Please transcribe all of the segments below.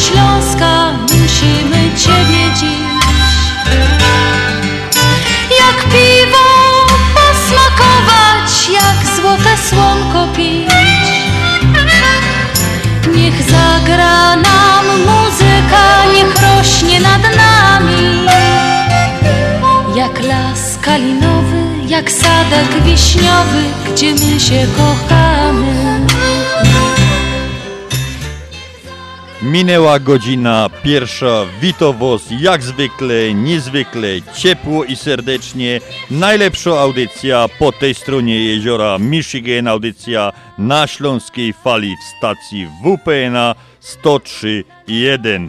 Śląska, musimy Ciebie dziś. Jak piwo posmakować, jak złote słonko pić. Niech zagra nam muzyka, niech rośnie nad nami. Jak las kalinowy, jak sadek wiśniowy, gdzie my się kochamy. Minęła godzina pierwsza, Witowos jak zwykle, niezwykle ciepło i serdecznie. Najlepsza audycja po tej stronie jeziora Michigan, audycja na Śląskiej Fali w stacji WPNA 103.1.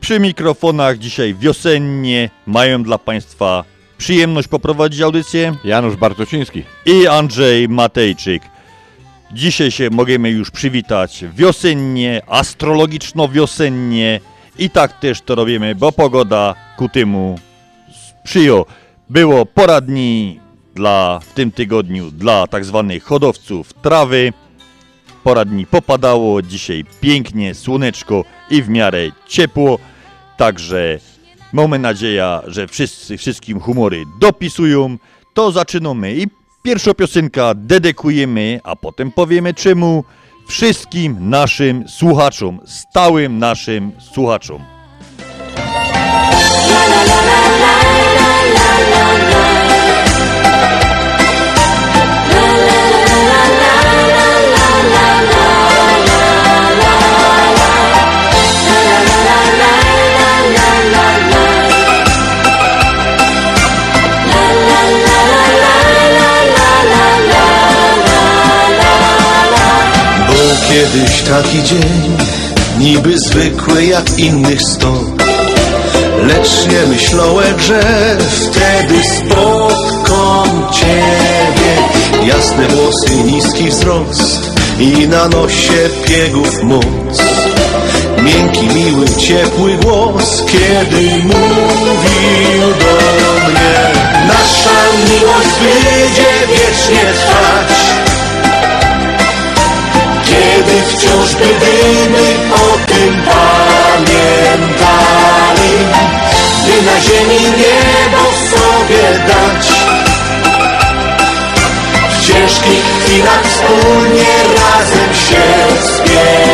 Przy mikrofonach dzisiaj wiosennie mają dla Państwa przyjemność poprowadzić audycję Janusz Bartosiński. i Andrzej Matejczyk. Dzisiaj się możemy już przywitać wiosennie, astrologiczno-wiosennie i tak też to robimy, bo pogoda ku temu sprzyja. Było poradni dla, w tym tygodniu dla tak zwanych hodowców trawy. Poradni popadało, dzisiaj pięknie, słoneczko i w miarę ciepło, także mamy nadzieję, że wszyscy, wszystkim humory dopisują. To zaczynamy i pierwsza piosenka dedykujemy, a potem powiemy czemu wszystkim naszym słuchaczom, stałym naszym słuchaczom. Był kiedyś taki dzień, niby zwykły jak innych sto. Lecz nie myślałem, że wtedy spotkam Ciebie. Jasne włosy, niski wzrost i na nosie piegów moc. Miękki, miły, ciepły głos, kiedy mówił do mnie. Nasza miłość będzie wiecznie trwać. Wciąż będziemy o tym pamiętali. By na ziemi niebo sobie dać. W ciężkich chwilach wspólnie razem się wspierali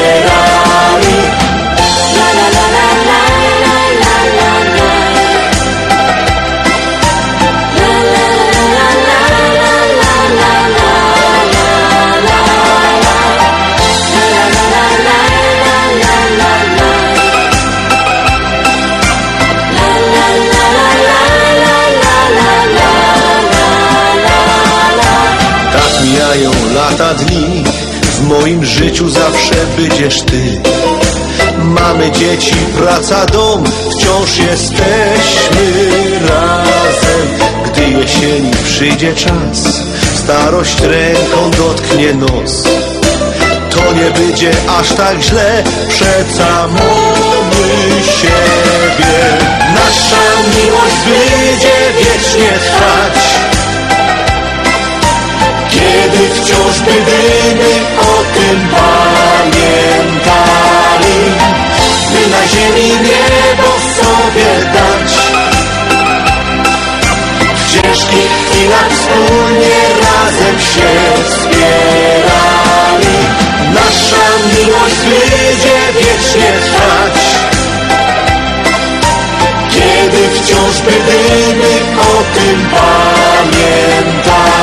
dni W moim życiu zawsze będziesz ty. Mamy dzieci, praca, dom Wciąż jesteśmy razem. Gdy jesieni przyjdzie czas Starość ręką dotknie nos. To nie będzie aż tak źle Przeca mamy siebie. Nasza miłość będzie wiecznie trwać by wciąż, by gdyby o tym pamiętali, by na ziemi niebo sobie dać. W ciężkich chwilach wspólnie razem się wspierali, nasza miłość będzie wiecznie trwać. Kiedy wciąż, by o tym pamiętali,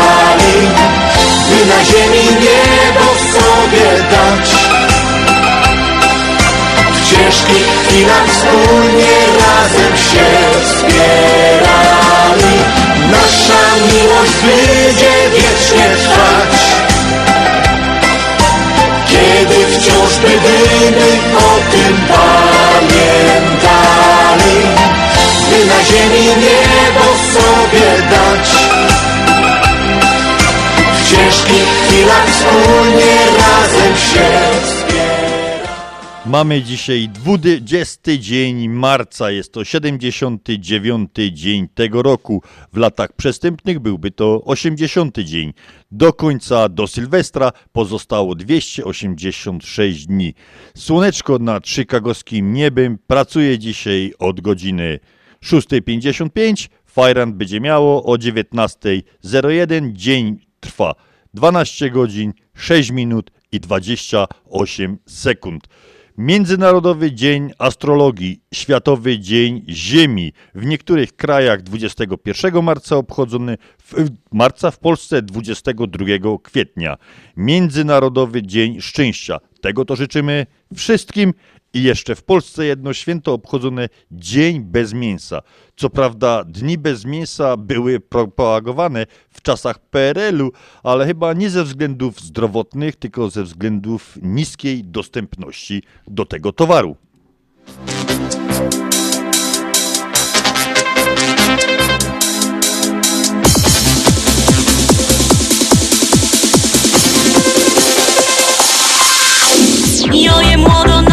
na ziemi niebo sobie dać. W ciężkich chwilach wspólnie razem się wspierali. Nasza miłość będzie wiecznie trwać. Kiedy wciąż będziemy o tym pamiętali, gdy na ziemi niebo Ciężkich chwilach wspólnie razem się Mamy dzisiaj 20 dzień marca, jest to 79 dzień tego roku. W latach przestępnych byłby to 80 dzień. Do końca, do Sylwestra pozostało 286 dni. Słoneczko nad chicagowskim niebem pracuje dzisiaj od godziny 6.55. Fajrant będzie miało o 19.01. Dzień trwa 12 godzin, 6 minut i 28 sekund. Międzynarodowy Dzień Astrologii, Światowy Dzień Ziemi. W niektórych krajach 21 marca obchodzony, w marca w Polsce 22 kwietnia. Międzynarodowy Dzień Szczęścia. Tego to życzymy wszystkim. I jeszcze w Polsce jedno święto obchodzone Dzień bez mięsa. Co prawda dni bez mięsa były propagowane w czasach PRL-u, ale chyba nie ze względów zdrowotnych, tylko ze względów niskiej dostępności do tego towaru. Joje nowa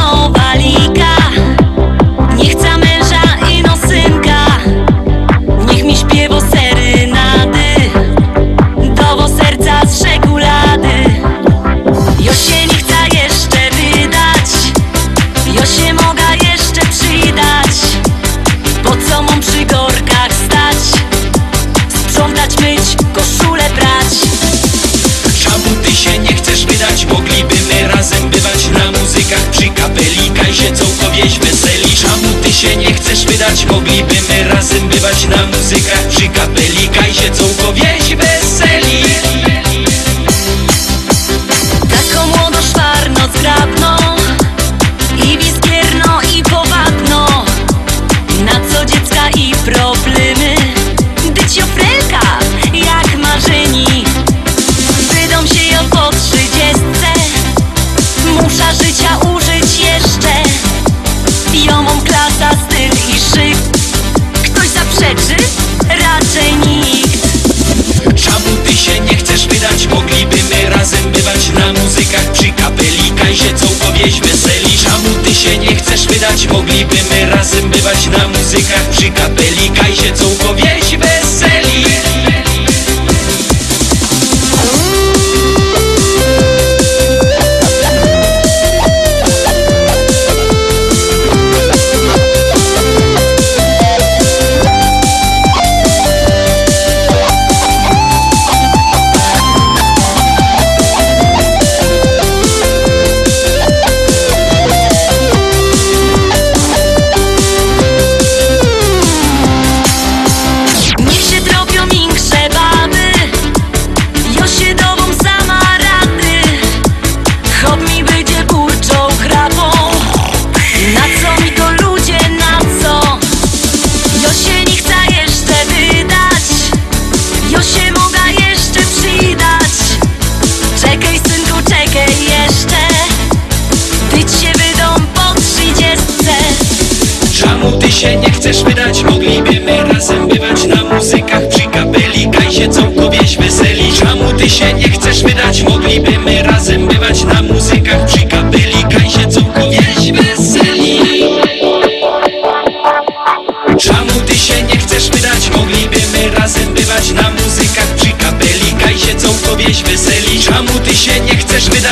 Moglibyśmy razem bywać na muzykach przy kapeli Kajsie całkowieś weseli Czemu ty się nie chcesz wydać? Moglibyśmy razem bywać na muzykach przy kapeli Kajsie całkowieś weseli Moglibyśmy razem bywać na muzykach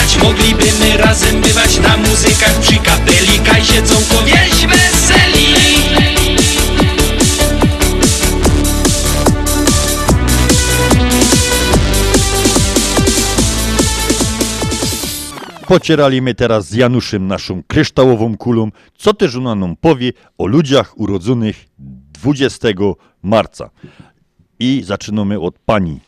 chcesz wydać? Moglibyśmy razem bywać na muzykach przy kapeli Kajsie całkowieś weseli Pocieraliśmy teraz z Januszem naszą kryształową kulą, co też ona nam powie o ludziach urodzonych 20 marca. I zaczynamy od pani.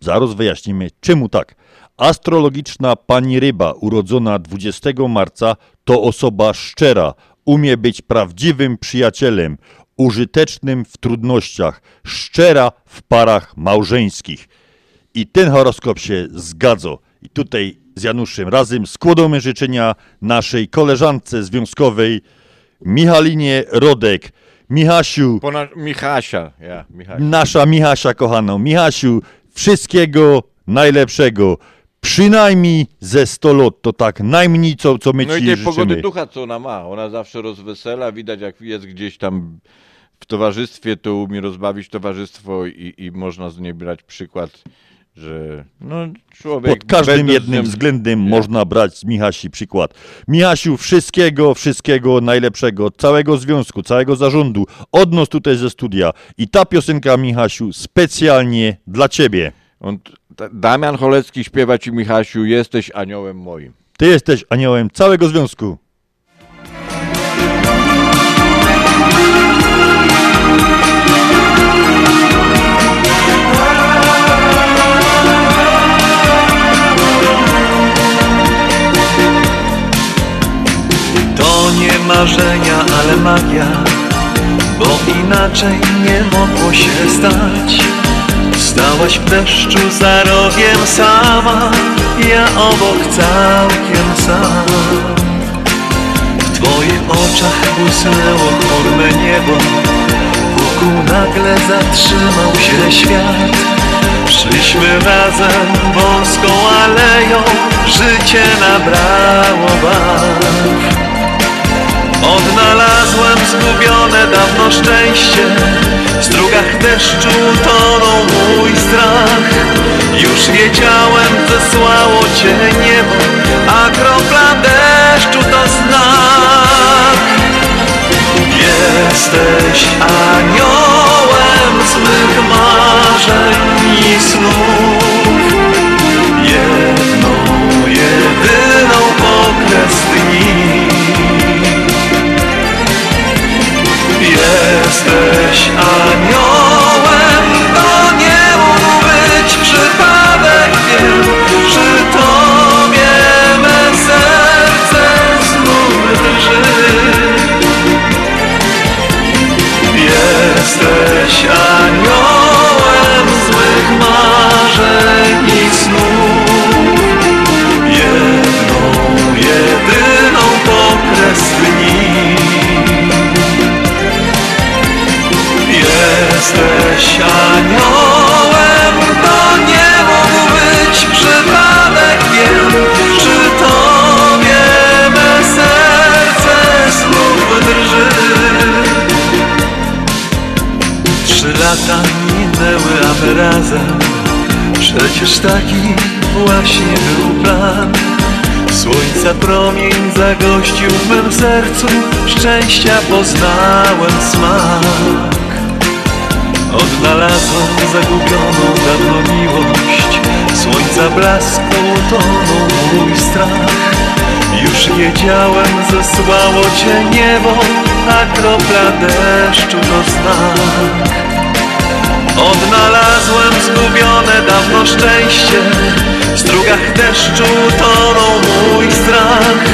Zaraz wyjaśnimy, czemu tak. Astrologiczna pani ryba urodzona 20 marca to osoba szczera, umie być prawdziwym przyjacielem, użytecznym w trudnościach, szczera w parach małżeńskich. I ten horoskop się zgadza. I tutaj z Januszem razem składamy życzenia naszej koleżance związkowej Michalinie Rodek. Michasiu, Pona Michasia, ja, Michasia. nasza Michasia kochaną. Michasiu, wszystkiego najlepszego. Przynajmniej ze 100 lat, to tak najmniej co, co my No i ci tej życzymy. pogody ducha, co ona ma. Ona zawsze rozwesela, widać jak jest gdzieś tam w towarzystwie, to umie rozbawić towarzystwo i, i można z niej brać przykład, że no człowiek... Pod każdym jednym względem Nie. można brać z Michasi przykład. Michasiu, wszystkiego, wszystkiego najlepszego, całego związku, całego zarządu, od nas tutaj ze studia. I ta piosenka, Michasiu, specjalnie dla ciebie. On, Damian Cholecki śpiewa ci Michasiu, jesteś aniołem moim. Ty jesteś aniołem całego związku. To nie marzenia, ale magia Bo inaczej nie mogło się stać Stałaś w deszczu za rogiem sama Ja obok całkiem sam W twoich oczach błysnęło chmurne niebo Wokół nagle zatrzymał się świat. Szliśmy razem wąską aleją Życie nabrało barw Odnalazłem zgubione dawno szczęście. W strugach deszczu tonął mój strach. Już wiedziałem, zesłało cię niebo A kropla deszczu to znak. Jesteś aniołem z mych marzeń i snów. Jedną, jedyną pokres dni Jesteś aniołem, to nie mógł być przypadek, wiem, przy tobie me serce znów drży. Jesteś aniołem z mych marzeń Jesteś aniołem, to nie mógł być przypadek, wiem, przy tobie me serce znów drży. Trzy lata minęły, a my razem, przecież taki właśnie był plan. Słońca promień zagościł w mym sercu, szczęścia poznałem smak. Odnalazłem zagubioną dawno miłość. Słońca blasku utonął mój strach. Już wiedziałem, zesłało cię niebo A kropla deszczu to znak. Odnalazłem zgubione dawno szczęście. W strugach deszczu tonął mój strach.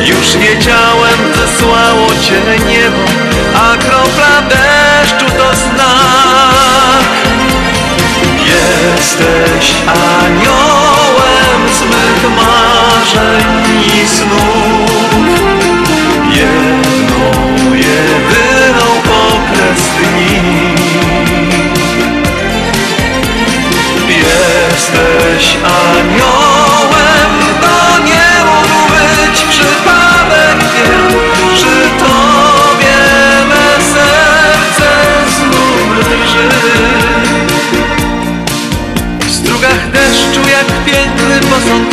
Już wiedziałem, zesłało cię niebo A kropla deszczu to znak Jesteś aniołem z mych marzeń i snów. Jedną, jedyną pokres dni. Jesteś aniołem,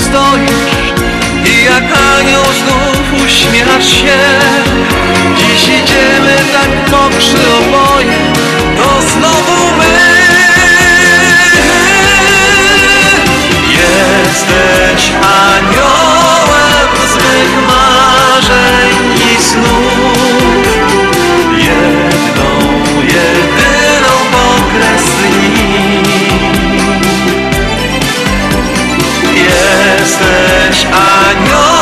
stoisz i jak anioł znów uśmiechasz się. Dziś idziemy tak mokrzy oboje, to znowu my. Jesteś aniołem z mych marzeń i snów Jesteś aniołem,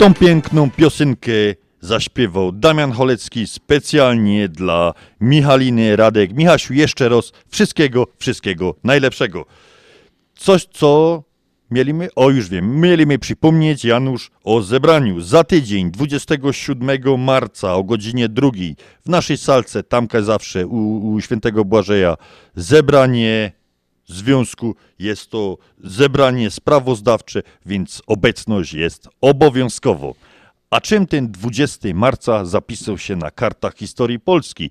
Tą piękną piosenkę zaśpiewał Damian Cholecki specjalnie dla Michaliny Radek. Michasiu, jeszcze raz wszystkiego, wszystkiego najlepszego. Coś, co mieliśmy, o już wiem, mieliśmy przypomnieć Janusz o zebraniu za tydzień, 27 marca o godzinie drugiej w naszej salce, tamka zawsze u, u świętego Błażeja, zebranie związku. Jest to zebranie sprawozdawcze, więc obecność jest obowiązkowo. A czym ten 20 marca zapisał się na kartach historii Polski?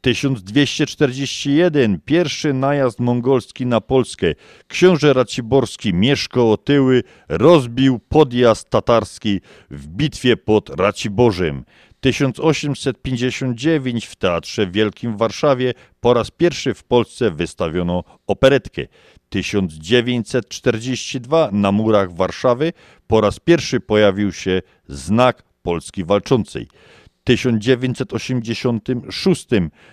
1241, pierwszy najazd mongolski na Polskę. Książę Raciborski Mieszko Otyły rozbił podjazd tatarski w bitwie pod Raciborzem. 1859 w Teatrze Wielkim w Warszawie po raz pierwszy w Polsce wystawiono operetkę. 1942 na murach Warszawy po raz pierwszy pojawił się znak Polski Walczącej. 1986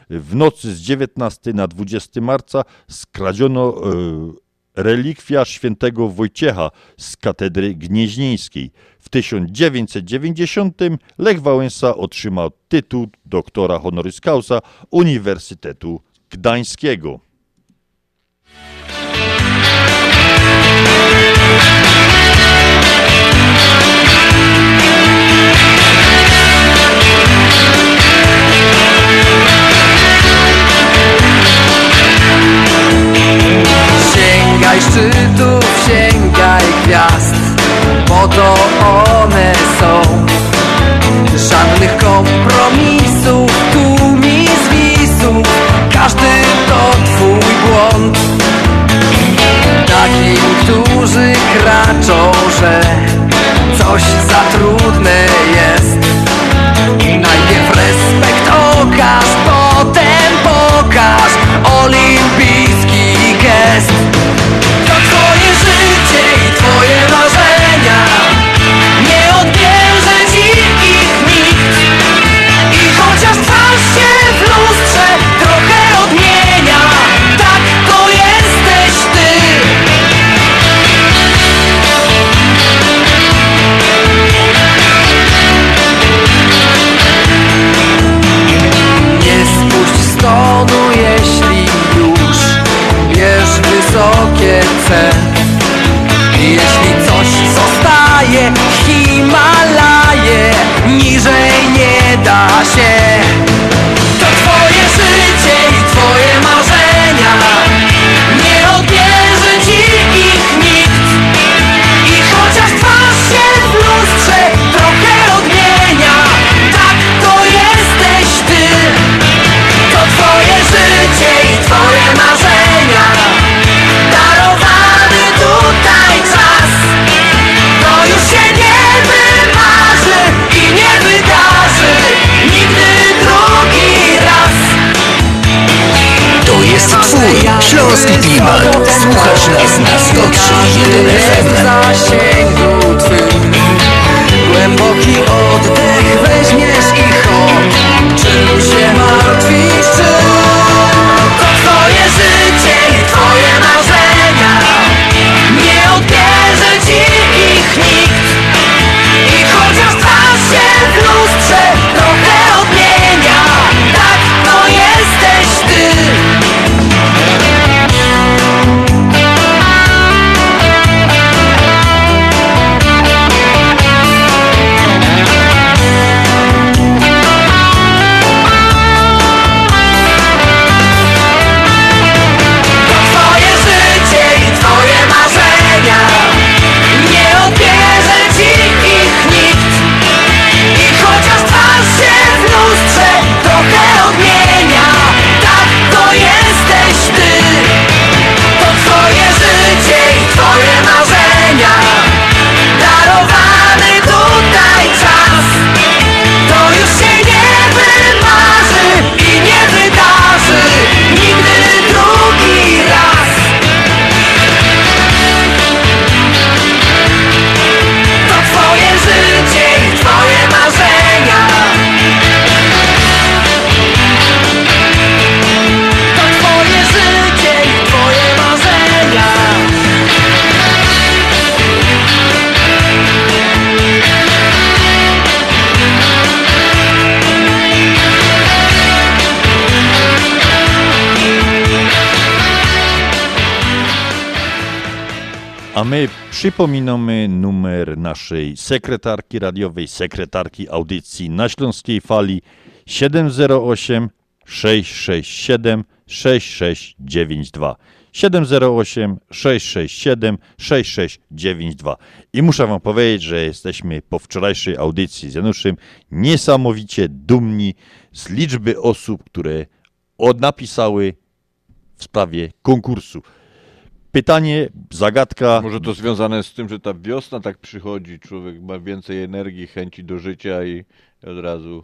w nocy z 19 na 20 marca skradziono e, relikwia świętego Wojciecha z katedry gnieźnieńskiej. W 1990 Lech Wałęsa otrzymał tytuł doktora honoris causa Uniwersytetu Gdańskiego. Sięgaj szczytów, sięgaj gwiazd Bo to one są. Żadnych kompromisów Tu mi zwisów Każdy to twój błąd. Takim, którzy kraczą, że Coś za przypominamy numer naszej sekretarki radiowej, sekretarki audycji na Śląskiej Fali 708 667 6692. 708 667 6692. I muszę Wam powiedzieć, że jesteśmy po wczorajszej audycji z Januszem niesamowicie dumni z liczby osób, które odnapisały w sprawie konkursu. Pytanie, zagadka. Może to związane z tym, że ta wiosna tak przychodzi, człowiek ma więcej energii, chęci do życia i od razu.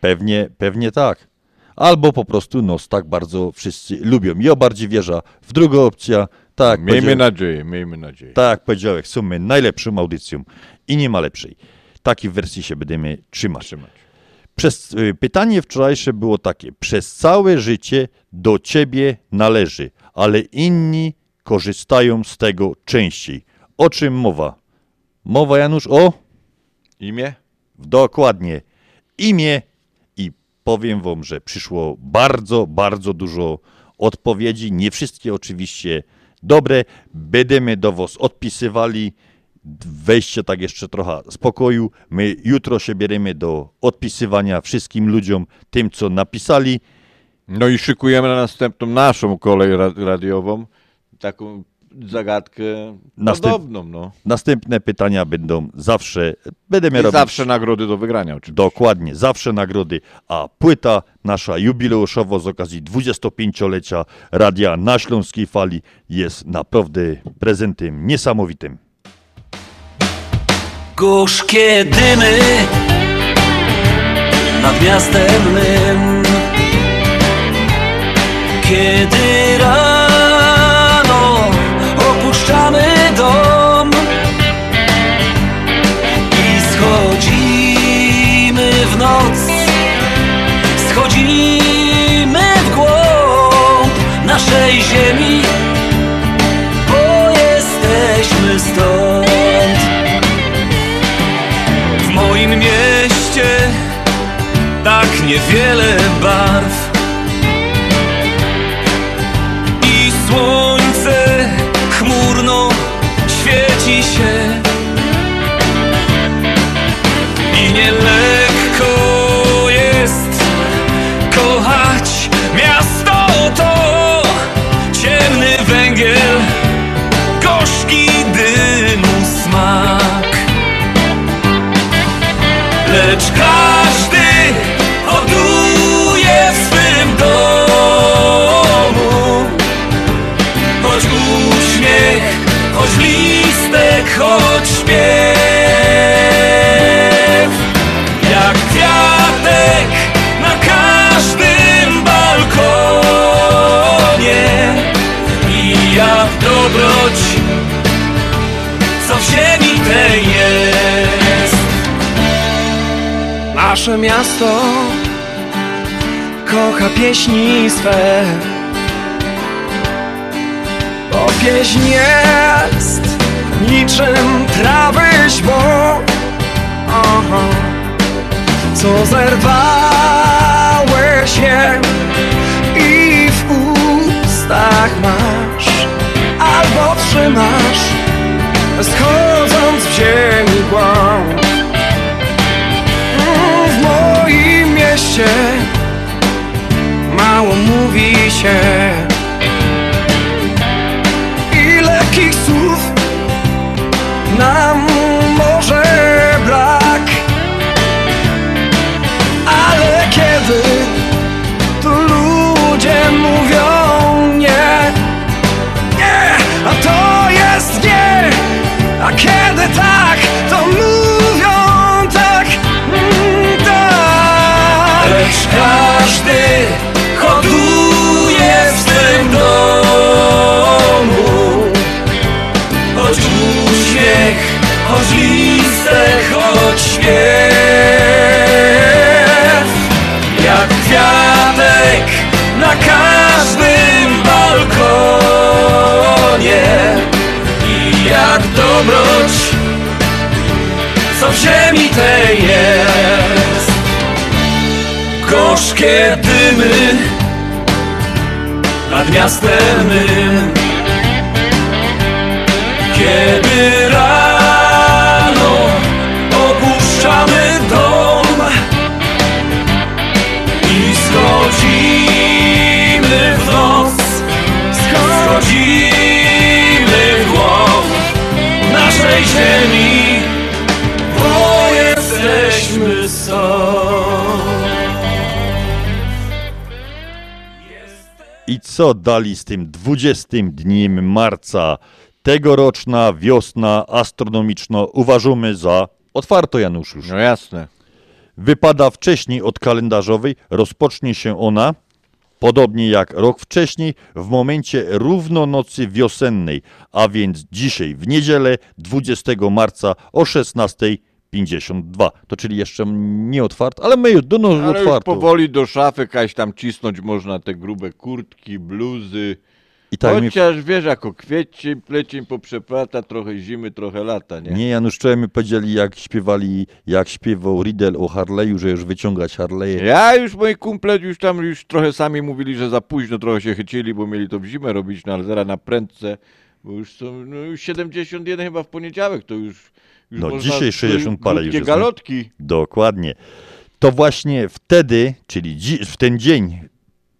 Pewnie, pewnie tak. Albo po prostu nos tak bardzo wszyscy lubią. Ja bardziej wierzę w drugą opcję. Tak, Miejmy nadzieję, miejmy nadzieję. Tak jak powiedziałem, są my najlepszą audycją i nie ma lepszej. Takiej wersji się będziemy trzymać. Trzymać. Przez, y, pytanie wczorajsze było takie. Przez całe życie do ciebie należy, ale inni korzystają z tego częściej. O czym mowa? Mowa, Janusz, o? Imię? Dokładnie. Imię i powiem wam, że przyszło bardzo, bardzo dużo odpowiedzi. Nie wszystkie oczywiście dobre. Będziemy do was odpisywali. Weźcie tak jeszcze trochę spokoju. My jutro się bierzemy do odpisywania wszystkim ludziom, tym co napisali. No i szykujemy na następną naszą kolej ra- radiową taką zagadkę Następ- podobną, no. Następne pytania będą zawsze, będziemy I robić zawsze nagrody do wygrania oczywiście. Dokładnie, zawsze nagrody, a płyta nasza jubileuszowo z okazji 25-lecia Radia na Śląskiej Fali jest naprawdę prezentem niesamowitym. Gorzkie dymy nad miastem mym Kiedy rano noc. Schodzimy w głąb naszej ziemi Bo jesteśmy stąd. W moim mieście tak niewiele barw Nasze miasto kocha pieśni swe. Bo pieśń jest niczym trawy Aha. Co zerwałeś je i w ustach masz Albo trzymasz schodząc w ziemi głąb mieście mało mówi się. I lekkich słów nam może brak? Ale kiedy tu ludzie mówią nie nie, a to jest nie a kiedy tak, uśmiech, choć choć Jak kwiatek na każdym balkonie i jak dobroć, co w ziemi tej jest. Gorzkie dymy nad miastem mym. Kiedy co dali z tym 20 dniem marca? Tegoroczna wiosna astronomiczna uważamy za otwarto, Janusz już. No jasne. Wypada wcześniej od kalendarzowej, rozpocznie się ona, podobnie jak rok wcześniej, w momencie równonocy wiosennej, a więc dzisiaj, w niedzielę 20 marca o 16.52. To czyli jeszcze nie otwarto, ale my już do no, Ale już powoli do szafy kaś tam cisnąć można te grube kurtki, bluzy. I tak mi- Chociaż wiesz, jako kwiecień, plecień poprzeplata, trochę zimy, trochę lata, nie? Nie, Janusz, wczoraj my powiedzieli, jak śpiewali, jak śpiewał Riddle o Harley'u, że już wyciągać Harley'e. Ja już, moi kumple już tam już trochę sami mówili, że za późno trochę się chycili, bo mieli to w zimę robić, no ale zaraz na prędce, bo już są, no już 71 chyba w poniedziałek, to już, już No dzisiaj 60 parę już jest. no. galotki. Dokładnie. To właśnie wtedy, czyli dzi- w ten dzień,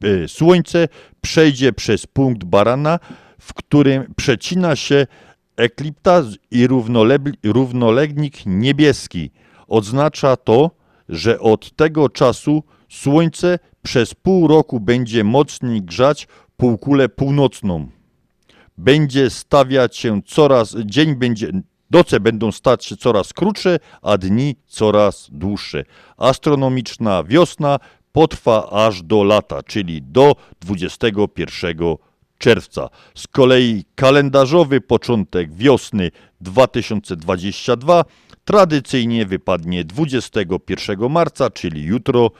y, słońce przejdzie przez punkt barana, w którym przecina się eklipta i równolegnik niebieski. Oznacza to, że od tego czasu słońce przez pół roku będzie mocniej grzać półkulę północną będzie stawiać się coraz, dzień będzie, noce będą stać się coraz krótsze, a dni coraz dłuższe. Astronomiczna wiosna potrwa aż do lata, czyli do 21 czerwca. Z kolei kalendarzowy początek wiosny 2022 tradycyjnie wypadnie 21 marca, czyli jutro.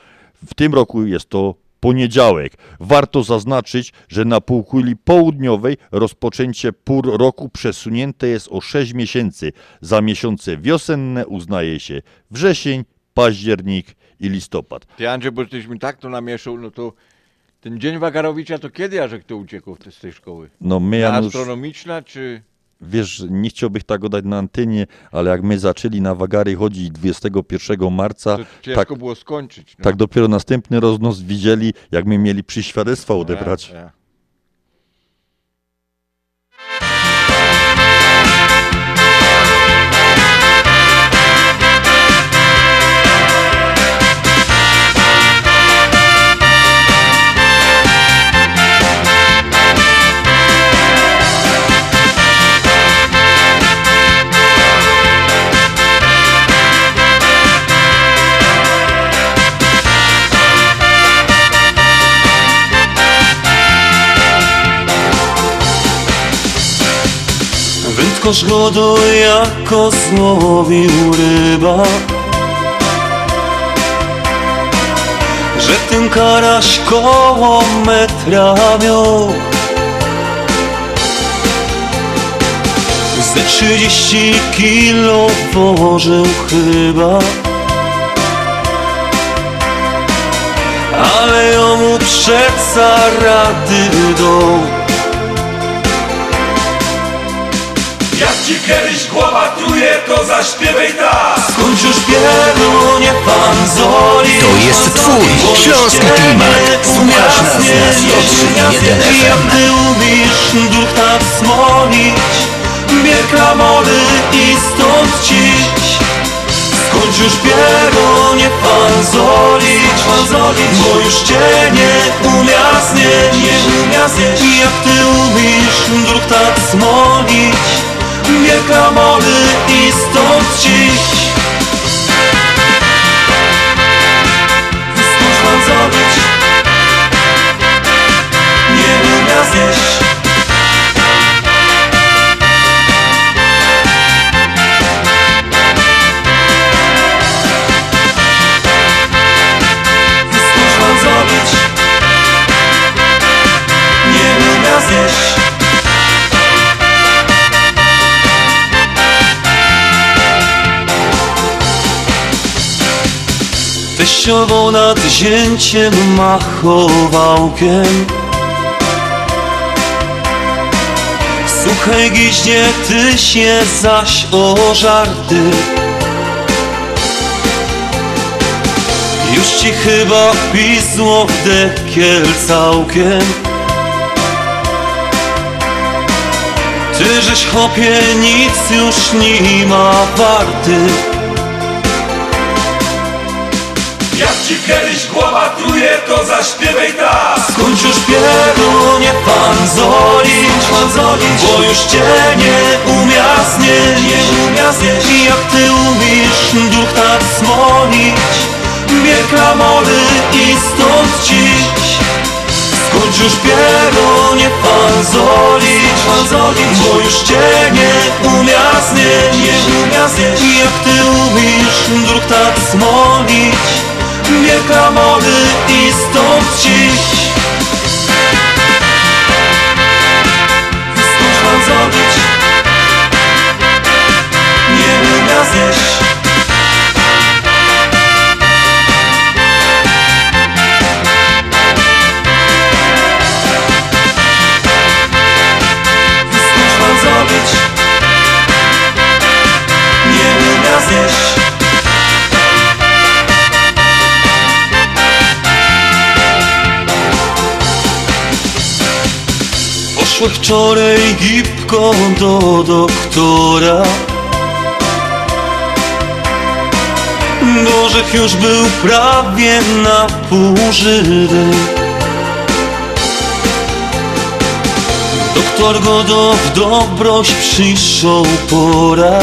W tym roku jest to poniedziałek. Warto zaznaczyć, że na półkuli południowej rozpoczęcie pór roku przesunięte jest o 6 miesięcy. Za miesiące wiosenne uznaje się wrzesień, październik i listopad. Ty Andrzej, bo mi tak to namieszał, no to ten dzień Wagarowicza to kiedy Jarzek to uciekł z tej szkoły? No my, Na Janusz, astronomiczna czy... wiesz, nie chciałbym tak dać na antenie, ale jak my zaczęli na wagary chodzić 21 marca, To ciężko tak, było skończyć. No. tak dopiero następny roznos widzieli, jak my mieli przy świadectwa odebrać. Ja, ja. Wędkarz go jako złowił ryba. Że ten karaś koło metra miał. Ze trzydzieści kilo położył chyba. Ale jemu przeca rady ci kiedyś głowa truje, to zaśpiewaj tak. Skończ już nie pan zoli To jest twój śląski klimat. Słuchasz nas na 103.1 I jak FM. ty umiesz duch tak smolić? Bierka mody i stąd cić Skończ już nie pan zolić Bo już cię nie umia znieść Nie umia znieść I jak ty umiesz duch tak smolić Mody i stąd cić Skąd mam zrobić? Nie umia zjeść Teściowo nad zięciem machowałkiem. Słuchaj giźnie, ty się zaś o żarty. Już ci chyba pisło w dekiel całkiem. Ty żeś chłopie nic już nie ma warty Jak ci kiedyś głowa truje, to zaśpiewaj tak. Skończ już pierunie panzolić, panzolić Bo już cię nie umia znieść, nie umia znieść I jak ty umiesz duch tak smolić. Bier klamory i stąd ciś Skończ już pierunie panzolić, panzolić Bo już cię nie umia znieść, nie umia znieść I jak ty umiesz duch tak smolić Bier klamory i stąd ciś Skąd mam zrobić? Nie umia zjeść wczoraj gipko do doktora. Bożech już był prawie na pół Doktor go do w dobroć przyszł pora.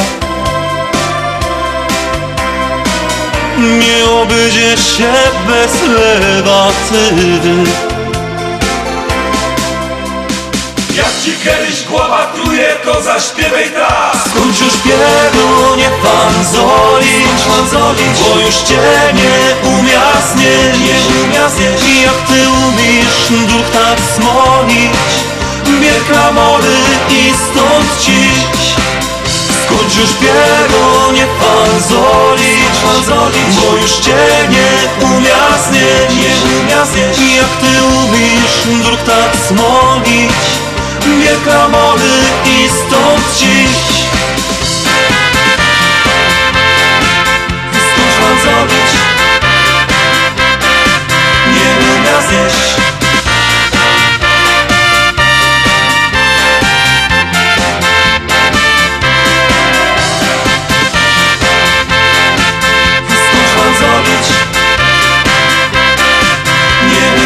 Nie obejdzie się bez lewatywy ci kiedyś głowa truje, to zaśpiewaj tak. Skończ już pierunie panzolić, panzolić Bo już cię nie umia znieść, nie umia znieść I jak ty umiesz duch tak smolić? Bier klamory i stąd ciś. Skończ już pierunie panzolić, panzolić Bo już cię nie umia znieść, nie umia znieść I jak ty umiesz duch tak smolić Bier klamory i stąd ciś Skąd mam zrobić? Nie umia zjeść Skąd zrobić? Nie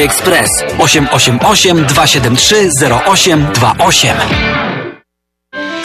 Express 888 273 0828.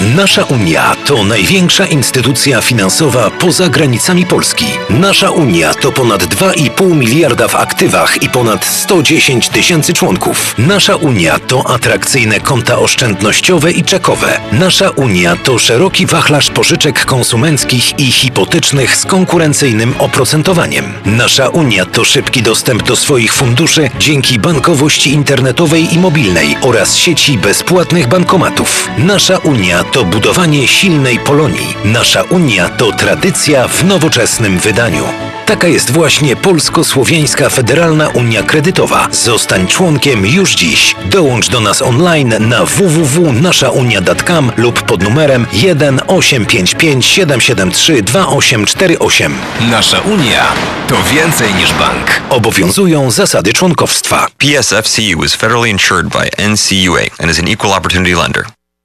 Nasza Unia to największa instytucja finansowa poza granicami Polski. Nasza Unia to ponad 2,5 miliarda w aktywach i ponad 110 tysięcy członków. Nasza Unia to atrakcyjne konta oszczędnościowe i czekowe. Nasza Unia to szeroki wachlarz pożyczek konsumenckich i hipotecznych z konkurencyjnym oprocentowaniem. Nasza Unia to szybki dostęp do swoich funduszy dzięki bankowości internetowej i mobilnej oraz sieci bezpłatnych bankomatów. Nasza Unia to budowanie silnej Polonii. Nasza Unia to tradycja w nowoczesnym wydaniu. Taka jest właśnie Polsko-Słowiańska Federalna Unia Kredytowa. Zostań członkiem już dziś. Dołącz do nas online na www.naszaunia.com lub pod numerem 1 855 773 2848. Nasza Unia to więcej niż bank. Obowiązują zasady członkowstwa. PSFCU is federally insured by NCUA and is an equal opportunity lender.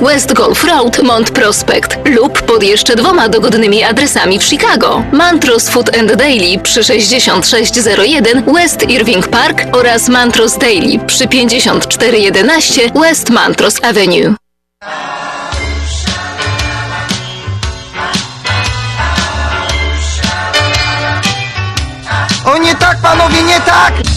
West Golf Road, Mont Prospect lub pod jeszcze dwoma dogodnymi adresami w Chicago. Mantros Food and Daily przy 6601 West Irving Park oraz Mantros Daily przy 5411 West Mantros Avenue. O nie tak, panowie, nie tak!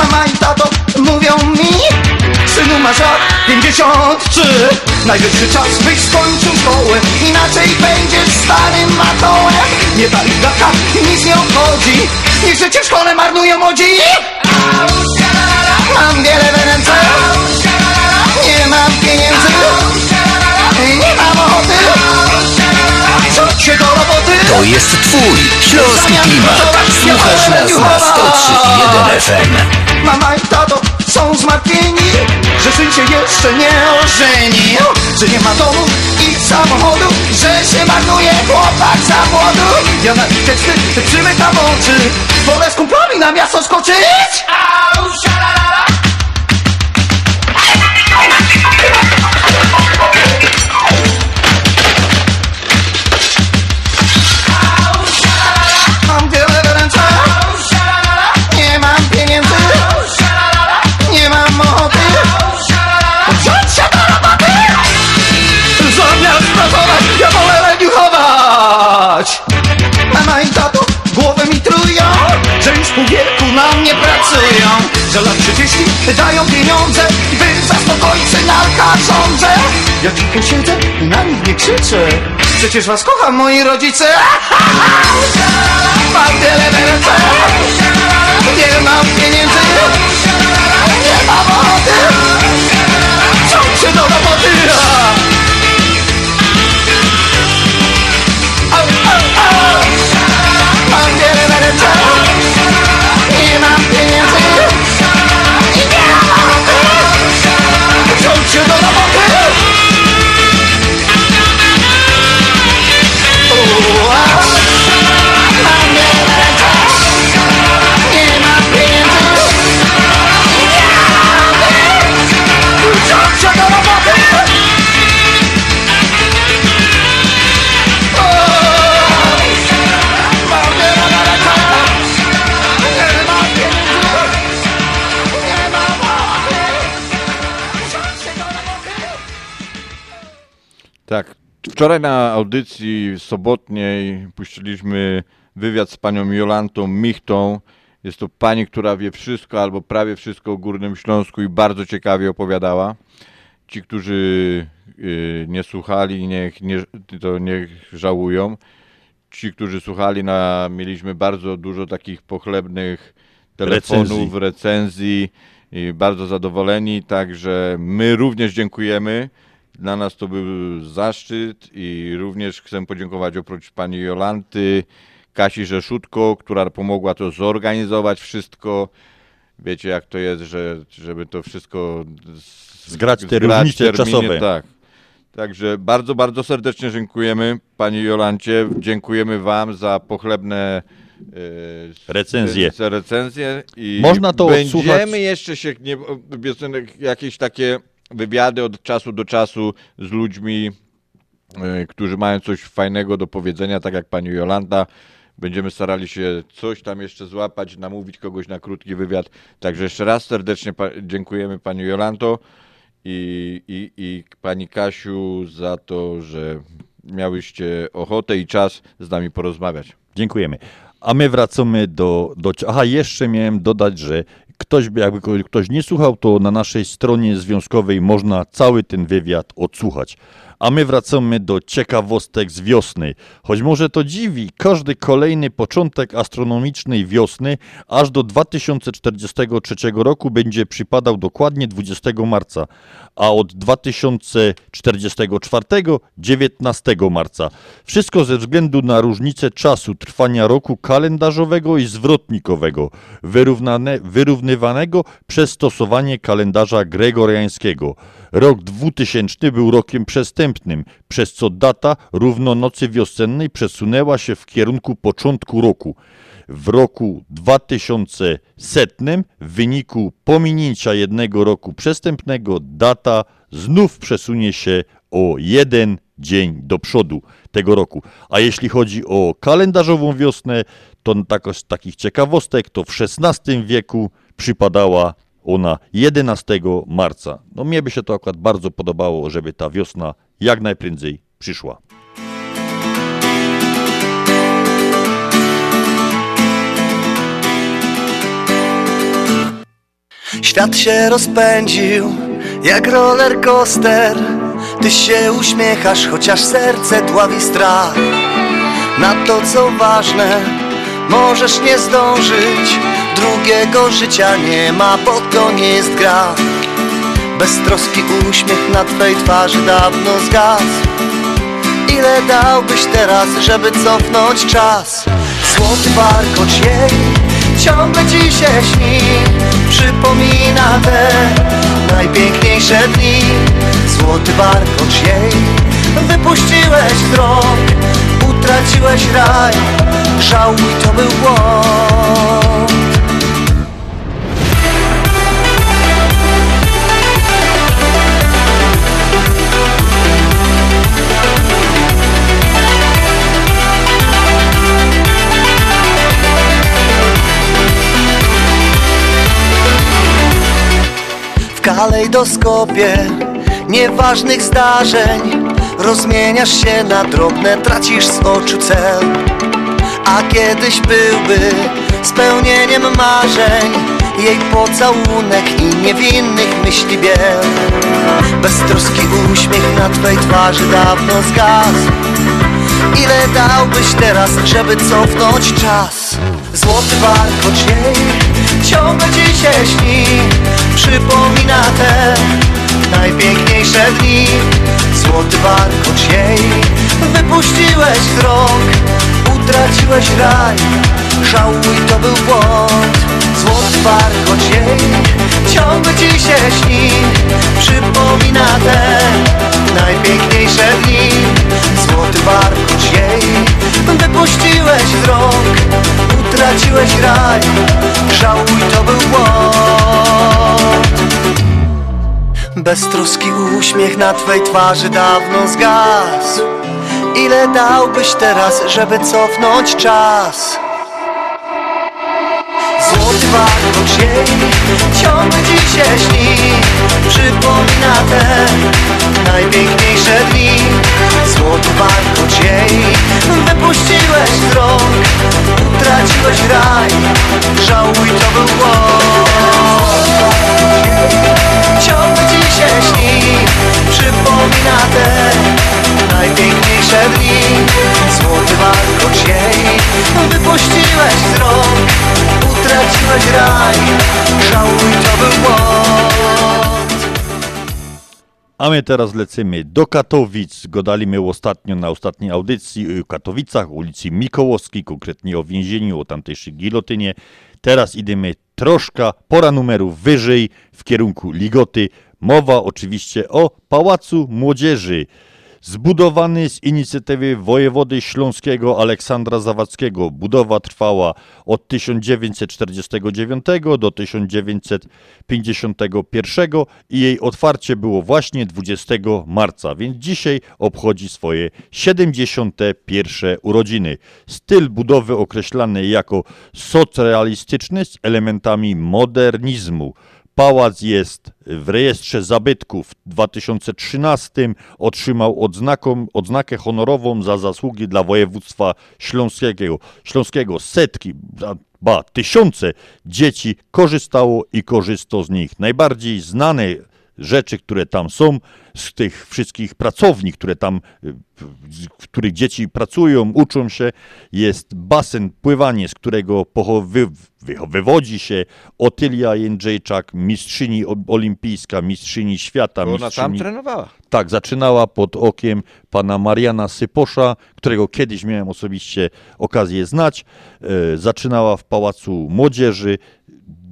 Mama i tato mówią mi, synu masz lat 53. Najwyższy czas byś skończył szkołę, inaczej będziesz starym matołem. Nie pali gaka, nic nie obchodzi, niech życie w szkole marnują młodzi. Mam wiele w ręce, nie mam pieniędzy, To jest twój śląski klimat. Słuchasz nas na 103.1 FM. Mama i tato są zmartwieni, że syn się jeszcze nie ożeni. Że nie ma domu i samochodu, że się marnuje chłopak za młodu. Ja na ich teksty przymykam oczy, wolę z kumplami na miasto skoczyć. Au, 30 dają pieniądze, by zaspokoić synalka rządzę. Ja cicho siedzę i na nich nie krzyczę. Przecież was kocham, moi rodzice! Mam w ręce, nie mam pieniędzy, nie mam ochoty. Wziąć się do roboty! Wziąć się do Wczoraj na audycji sobotniej puściliśmy wywiad z panią Jolantą Michtą. Jest to pani, która wie wszystko albo prawie wszystko o Górnym Śląsku i bardzo ciekawie opowiadała. Ci, którzy y, nie słuchali, niech, nie, to niech żałują. Ci, którzy słuchali, na, mieliśmy bardzo dużo takich pochlebnych telefonów, recenzji i bardzo zadowoleni, także my również dziękujemy. Dla nas to był zaszczyt i również chcę podziękować oprócz pani Jolanty, Kasi Rzeszutko, która pomogła to zorganizować wszystko. Wiecie jak to jest, że żeby to wszystko z- Zgrać te zgrać terminie, czasowe. Tak. Także bardzo, bardzo serdecznie dziękujemy Pani Jolancie. Dziękujemy Wam za pochlebne e, Recenzje. recenzje i Można to będziemy odsłuchać- jeszcze się nie, jakieś takie wywiady od czasu do czasu z ludźmi, e, którzy mają coś fajnego do powiedzenia, tak jak Pani Jolanta. Będziemy starali się coś tam jeszcze złapać, namówić kogoś na krótki wywiad. Także jeszcze raz serdecznie dziękujemy Pani Jolanto i, i, i Pani Kasiu za to, że miałyście ochotę i czas z nami porozmawiać. Dziękujemy. A my wracamy do, do. Aha, jeszcze miałem dodać, że ktoś, jakby ktoś nie słuchał, to na naszej stronie związkowej można cały ten wywiad odsłuchać. A my wracamy do ciekawostek z wiosny. Choć może to dziwi, każdy kolejny początek astronomicznej wiosny aż do 2043 roku będzie przypadał dokładnie 20 marca, a od 2044 19 marca. Wszystko ze względu na różnicę czasu trwania roku kalendarzowego i zwrotnikowego, wyrównywanego przez stosowanie kalendarza gregoriańskiego. Rok 2000 był rokiem przestępnym, przez co data równonocy wiosennej przesunęła się w kierunku początku roku. W roku 2100 w wyniku pominięcia jednego roku przestępnego data znów przesunie się o jeden dzień do przodu tego roku. A jeśli chodzi o kalendarzową wiosnę, to tak, z takich ciekawostek, to w XVI wieku przypadała ona 11 marca. No mnie by się to akurat bardzo podobało, żeby ta wiosna jak najprędzej przyszła. Świat się rozpędził jak roller coaster Ty się uśmiechasz, chociaż serce dławi strach Na to co ważne, możesz nie zdążyć Drugiego życia nie ma, bo to nie jest gra. Beztroski uśmiech na twej twarzy dawno zgasł. Ile dałbyś teraz, żeby cofnąć czas? Złoty warkocz jej ciągle ci się śni. Przypomina te najpiękniejsze dni. Złoty warkocz jej Wypuściłeś wzrok. Utraciłeś raj Żałuj, to był błąd kalejdoskopie nieważnych zdarzeń. Rozmieniasz się na drobne, tracisz z oczu cel. A kiedyś byłby spełnieniem marzeń Jej pocałunek i niewinnych myśli biel. Beztroski uśmiech na twej twarzy dawno zgasł. Ile dałbyś teraz, żeby cofnąć czas? Złoty warkocz jej ciągle ci się śni Te najpiękniejsze dni. Złoty warkocz jej Wypuściłeś wzrok Utraciłeś raj Żałuj, to był błąd. Złoty warkocz jej Ciągle ci się śni. Przypomina te najpiękniejsze dni. Złoty warkocz jej Wypuściłeś wzrok Utraciłeś raj Żałuj, to był błąd Beztroski uśmiech na twej twarzy dawno zgasł. Ile dałbyś teraz, żeby cofnąć czas? Złoty warkocz jej ciągle ci się śni Przypomina te najpiękniejsze dni. Złoty warkocz jej Wypuściłeś wzrok Utraciłeś raj Żałuj, to był błąd. Ciągle ci się śni Przypomina te najpiękniejsze dni Złoty Wypuściłeś wzrok Utraciłeś raj Żałuj, to był A my teraz lecimy do Katowic. Gadaliśmy ostatnio na ostatniej audycji o Katowicach, ulicy Mikołowskiej, konkretnie o więzieniu, o tamtejszej gilotynie. Teraz idziemy troszkę, pora numeru wyżej, w kierunku Ligoty. Mowa oczywiście o Pałacu Młodzieży. Zbudowany z inicjatywy wojewody śląskiego Aleksandra Zawadzkiego. Budowa trwała od 1949 do 1951 i jej otwarcie było właśnie 20 marca, więc dzisiaj obchodzi swoje 71 urodziny. Styl budowy określany jako socrealistyczny z elementami modernizmu. Pałac jest w rejestrze zabytków. W 2013 otrzymał odznaką, odznakę honorową za zasługi dla województwa śląskiego. śląskiego. Setki, ba, tysiące dzieci korzystało i korzysta z nich. Najbardziej znane rzeczy, które tam są, z tych wszystkich pracowni, które tam, y, w których dzieci pracują, uczą się, jest basen, pływanie, z którego pocho- wy, wy, wywodzi się Otylia Jędrzejczak, mistrzyni olimpijska, mistrzyni świata. Ona mistrzyni... tam trenowała. Tak, zaczynała pod okiem pana Mariana Syposza, którego kiedyś miałem osobiście okazję znać. E, zaczynała w Pałacu Młodzieży,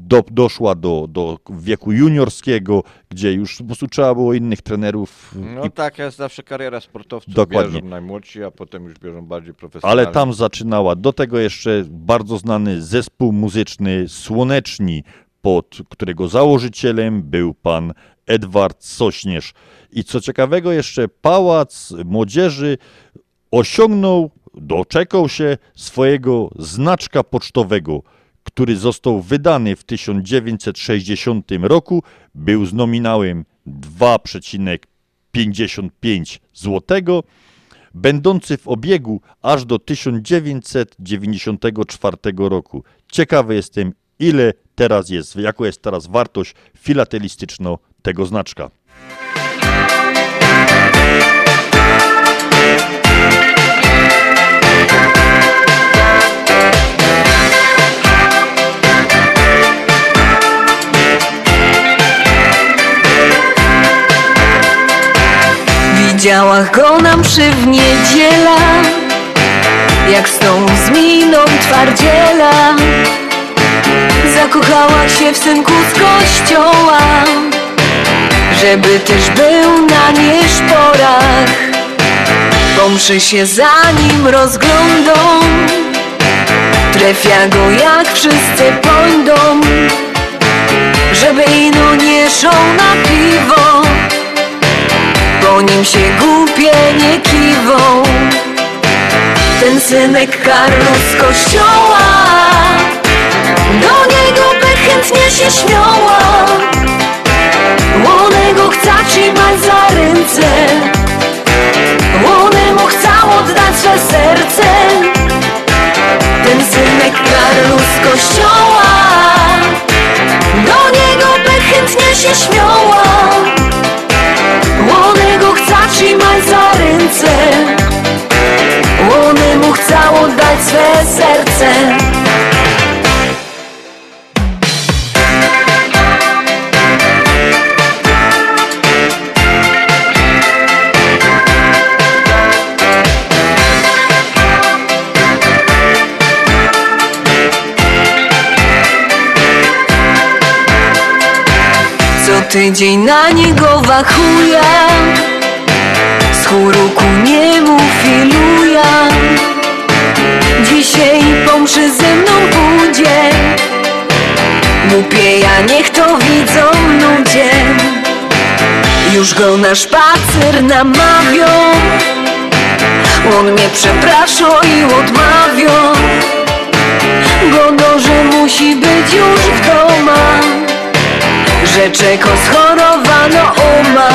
do, doszła do, do wieku juniorskiego, gdzie już po prostu trzeba było innych trenerów. No i, tak jest zawsze kariera sportowców. Dokładnie. Bierzą najmłodsi, a potem już bierzą bardziej profesjonalnie. ale tam zaczynała. Do tego jeszcze bardzo znany zespół muzyczny Słoneczni, pod którego założycielem był pan Edward Sośnierz. I co ciekawego jeszcze Pałac Młodzieży osiągnął, doczekał się swojego znaczka pocztowego, który został wydany w 1960 roku, był z nominałem 2,55 zł, będący w obiegu aż do 1994 roku. Ciekawy jestem, ile teraz jest, jaka jest teraz wartość filatelistyczna tego znaczka. Widziała go na mszy w niedziela Jak z tą z miną twardziela. Zakochała się w synku z kościoła. Żeby też był na nieszporach. Po mszy się za nim rozglądą. Trefia go jak wszyscy pojdą. Żeby ino nie szą na piwo po nim się głupie nie kiwą. Ten synek Karol z kościoła Do niego by chętnie się śmiała. Łonego chce trzymać za ręce. Łone mu chcą oddać swe serce. Ten synek Karol z kościoła Do niego by chętnie się śmiała Trzymać za ręce. Łony mu chcą oddać swe serce. Co tydzień na niego wachuja Z chóru ku niemu filuja Dzisiaj pomszy ze mną pójdzie. Głupieja niech to widzą ludzie. Już go na szpacer namawią. On mnie przeprasza i odmawią Godo, że musi być już w domach. Że czeko schorowano uma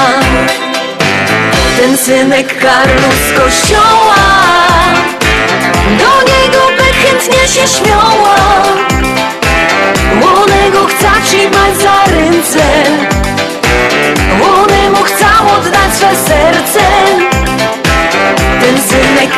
Ten synek Karlu z kościoła. Do niego chętnie się śmiała. Łonego chce trzymać za ręce. Łonemu chcą oddać swe serce. Ten synek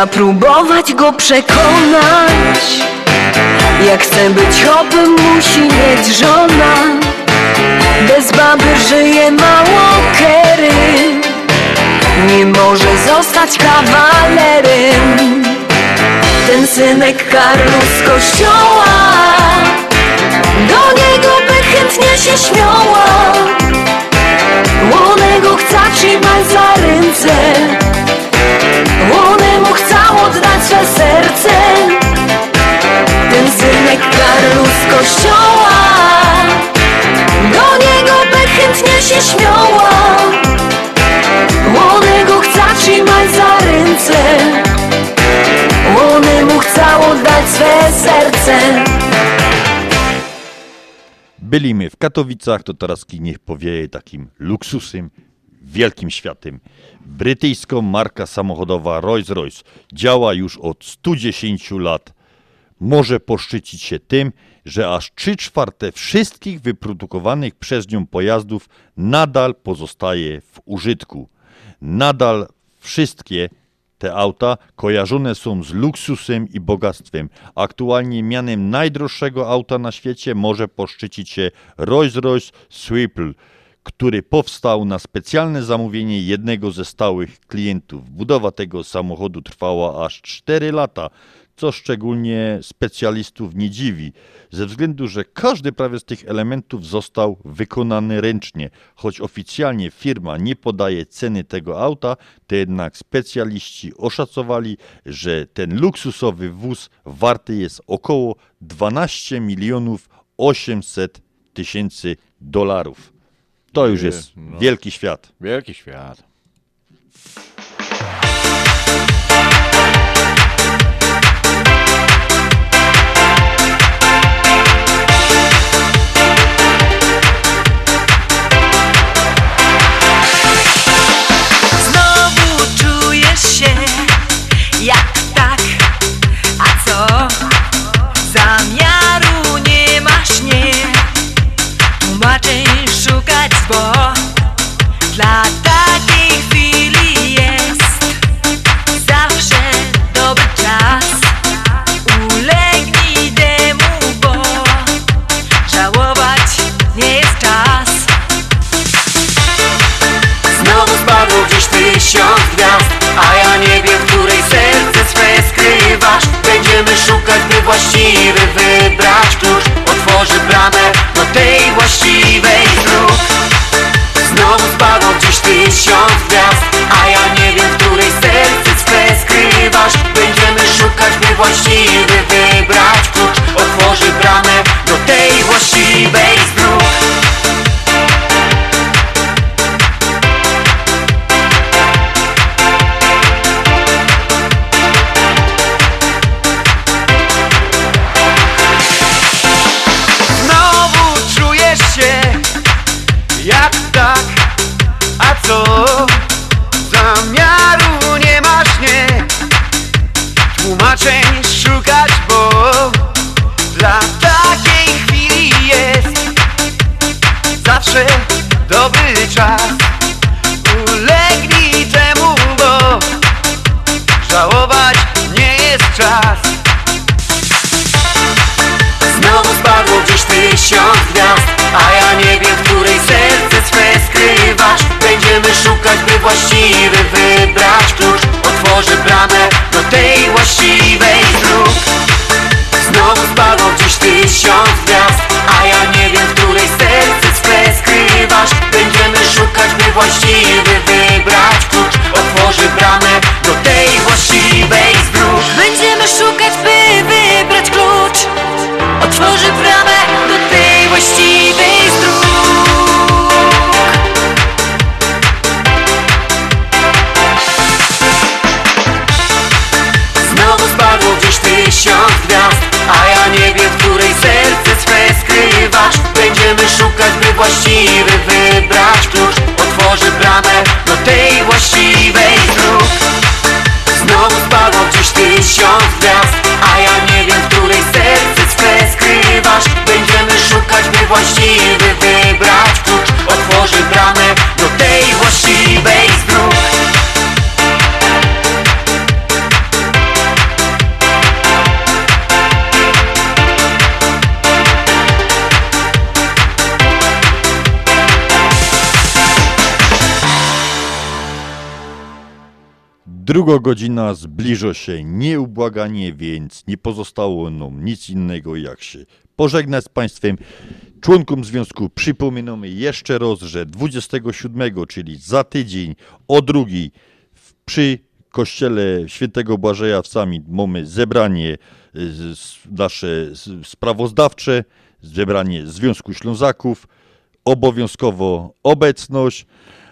Da próbować go przekonać. Jak chce być hopem musi mieć żona. Bez baby żyje mało kery. Nie może zostać kawalerem. Ten synek Karlu z kościoła. Do niego by chętnie się śmiała. Łonego chce trzymać za ręce. Łonemu chcą oddać swe serce. Ten synek Karlu z kościoła. Do niego by chętnie się śmiała. Łonego chce trzymać za ręce. Łonemu chcą oddać swe serce. Byliśmy w Katowicach, to teraz niech powieje takim luksusem, wielkim światem. Brytyjska marka samochodowa Rolls-Royce działa już od 110 lat. Może poszczycić się tym, że aż 3 czwarte wszystkich wyprodukowanych przez nią pojazdów nadal pozostaje w użytku. Nadal wszystkie te auta kojarzone są z luksusem i bogactwem. Aktualnie mianem najdroższego auta na świecie może poszczycić się Rolls-Royce Swivel, który powstał na specjalne zamówienie jednego ze stałych klientów. Budowa tego samochodu trwała aż 4 lata, co szczególnie specjalistów nie dziwi, ze względu, że każdy prawie z tych elementów został wykonany ręcznie. Choć oficjalnie firma nie podaje ceny tego auta, to jednak specjaliści oszacowali, że ten luksusowy wóz warty jest około 12 milionów 800 tysięcy dolarów. To już jest No. wielki świat. Wielki świat. Właściwy wybrać klucz Otworzy bramę gdzieś tysiąc gwiazd A ja nie wiem, w której serce swe skrywasz. Będziemy szukać, by właściwy wybrać klucz. Otworzy bramę do tej właściwej dróg. Znowu spadło gdzieś tysiąc gwiazd A ja nie wiem, w której serce swe skrywasz. Będziemy szukać, by właściwy wybrać klucz. Otworzy bramę do tej właściwej szukać, Druga godzina zbliża się nieubłaganie, więc nie pozostało nam nic innego jak się pożegnać z Państwem. Członkom związku przypominamy jeszcze raz, że 27, czyli za tydzień o drugiej w- przy kościele świętego Błażeja w Sami mamy zebranie z- nasze sprawozdawcze, zebranie Związku Ślązaków, obowiązkowo obecność.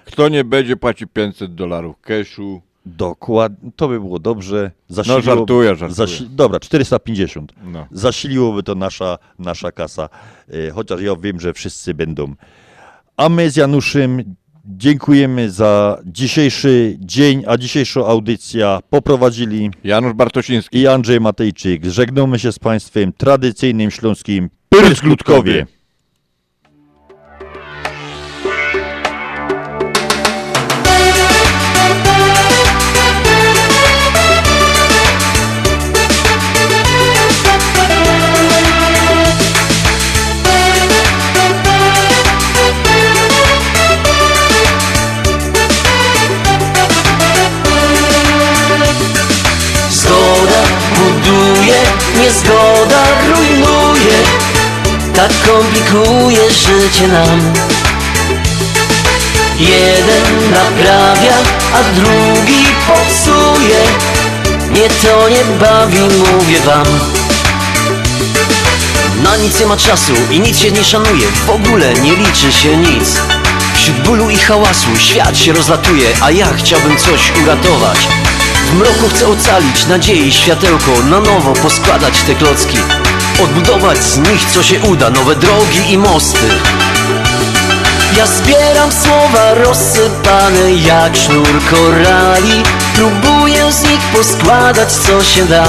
Kto nie będzie płaci 500 dolarów cashu. Dokładnie, to by było dobrze. No, żartuję, żartuję. dobra, 450. No. Zasiliłoby to nasza, nasza kasa, e, chociaż ja wiem, że wszyscy będą. A my z Januszem dziękujemy za dzisiejszy dzień, a dzisiejszą audycję poprowadzili Janusz Bartosiński i Andrzej Matejczyk. Żegnamy się z Państwem tradycyjnym śląskim Pyrskutkowie. Tak komplikuje życie nam. Jeden naprawia, a drugi popsuje. Mnie to nie bawi, mówię wam. Na nic nie ma czasu i nic się nie szanuje. W ogóle nie liczy się nic. Wśród bólu i hałasu świat się rozlatuje A ja chciałbym coś uratować. W mroku chcę ocalić nadziei światełko Na nowo poskładać te klocki Odbudować z nich co się uda. Nowe drogi i mosty. Ja zbieram słowa rozsypane jak sznur korali. Próbuję z nich poskładać co się da.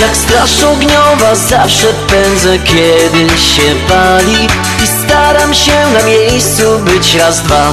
Jak straż ogniowa zawsze pędzę kiedy się pali. I staram się na miejscu być raz, dwa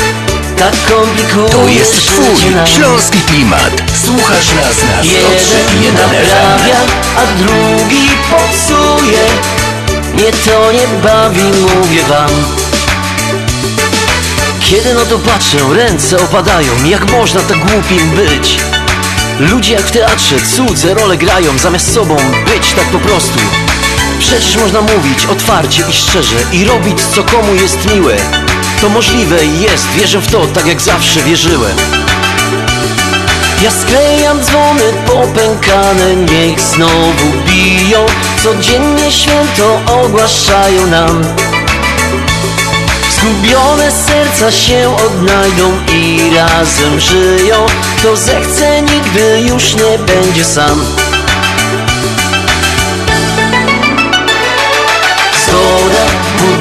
Tak komplikuje To jest twój śląski klimat. Słuchasz nas na 103.1 Jeden naprawia, a drugi popsuje. Mnie to nie bawi, mówię wam. Kiedy no to patrzę, ręce opadają Jak można tak głupim być? Ludzie jak w teatrze cudze role grają Zamiast sobą być tak po prostu. Przecież można mówić otwarcie i szczerze I robić co komu jest miłe To możliwe jest, wierzę w to tak jak zawsze wierzyłem. Ja sklejam dzwony popękane, niech znowu biją. Codziennie święto ogłaszają nam. Zgubione serca się odnajdą i razem żyją. Kto zechce nigdy już nie będzie sam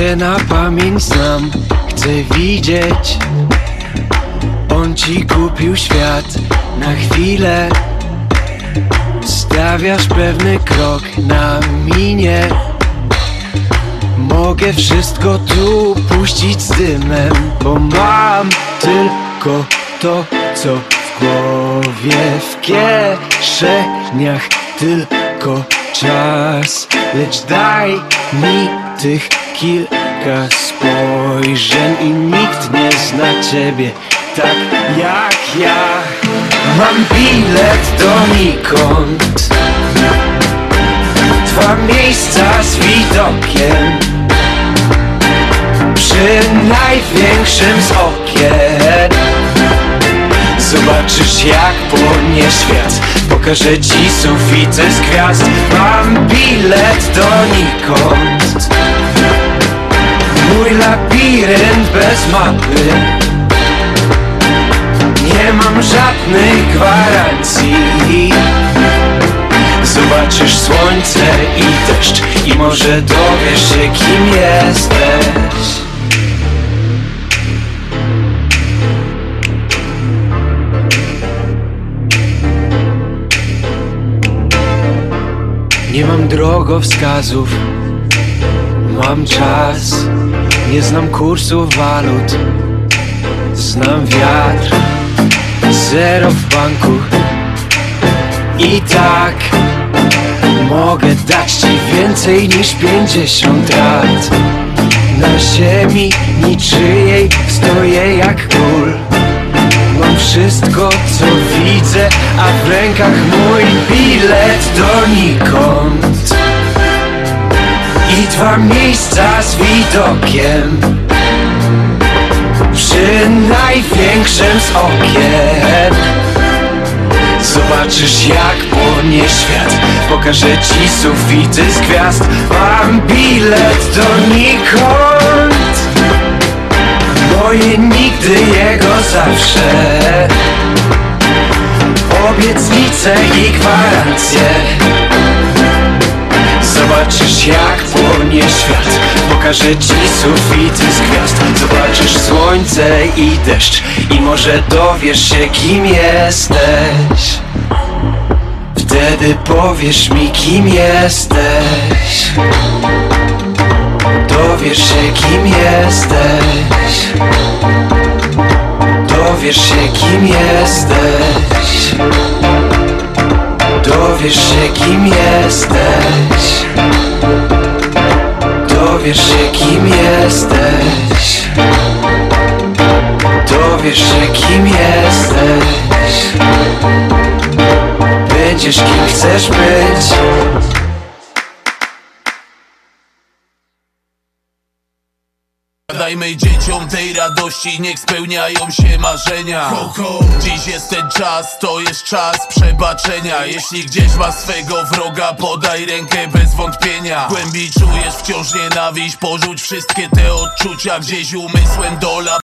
Cię na pamięć znam, chcę widzieć. On ci kupił świat na chwilę. Stawiasz pewny krok na minie. Mogę wszystko tu puścić z dymem Bo mam tylko to, co w głowie W kieszeniach. Tylko czas Lecz daj mi tych kilka spojrzeń I nikt nie zna ciebie tak jak ja. Mam bilet donikąd. Dwa miejsca z widokiem. Przy największym z okien. Zobaczysz jak płonie świat. Pokażę ci sufity z gwiazd. Mam bilet donikąd Mój labirynt bez mapy. Nie mam żadnych gwarancji. Zobaczysz słońce i deszcz I może dowiesz się kim jesteś. Nie mam drogowskazów. Mam czas Nie znam kursów walut Znam wiatr Zero w banku. I tak Mogę dać ci więcej niż pięćdziesiąt lat. Na ziemi niczyjej stoję jak król. Mam wszystko co widzę, a w rękach mój bilet donikąd I dwa miejsca z widokiem. Przy największym z okien. Zobaczysz jak płonie świat. Pokażę ci sufity z gwiazd. Mam bilet donikąd Moje nigdy, jego zawsze. Obietnice i gwarancje Zobaczysz jak płonie świat. Pokażę ci sufity z gwiazd. Zobaczysz słońce i deszcz. I może dowiesz się kim jesteś. Wtedy powiesz mi kim jesteś. Dowiesz się kim jesteś. Dowiesz się kim jesteś Dowiesz się kim jesteś. Dowiesz się kim jesteś. Dowiesz się kim jesteś. Będziesz kim chcesz być Dajmy dzieciom tej radości, niech spełniają się marzenia. Dziś jest ten czas, to jest czas przebaczenia. Jeśli gdzieś masz swego wroga, podaj rękę bez wątpienia. Głębiej czujesz wciąż nienawiść, porzuć wszystkie te odczucia. Gdzieś umysłem dola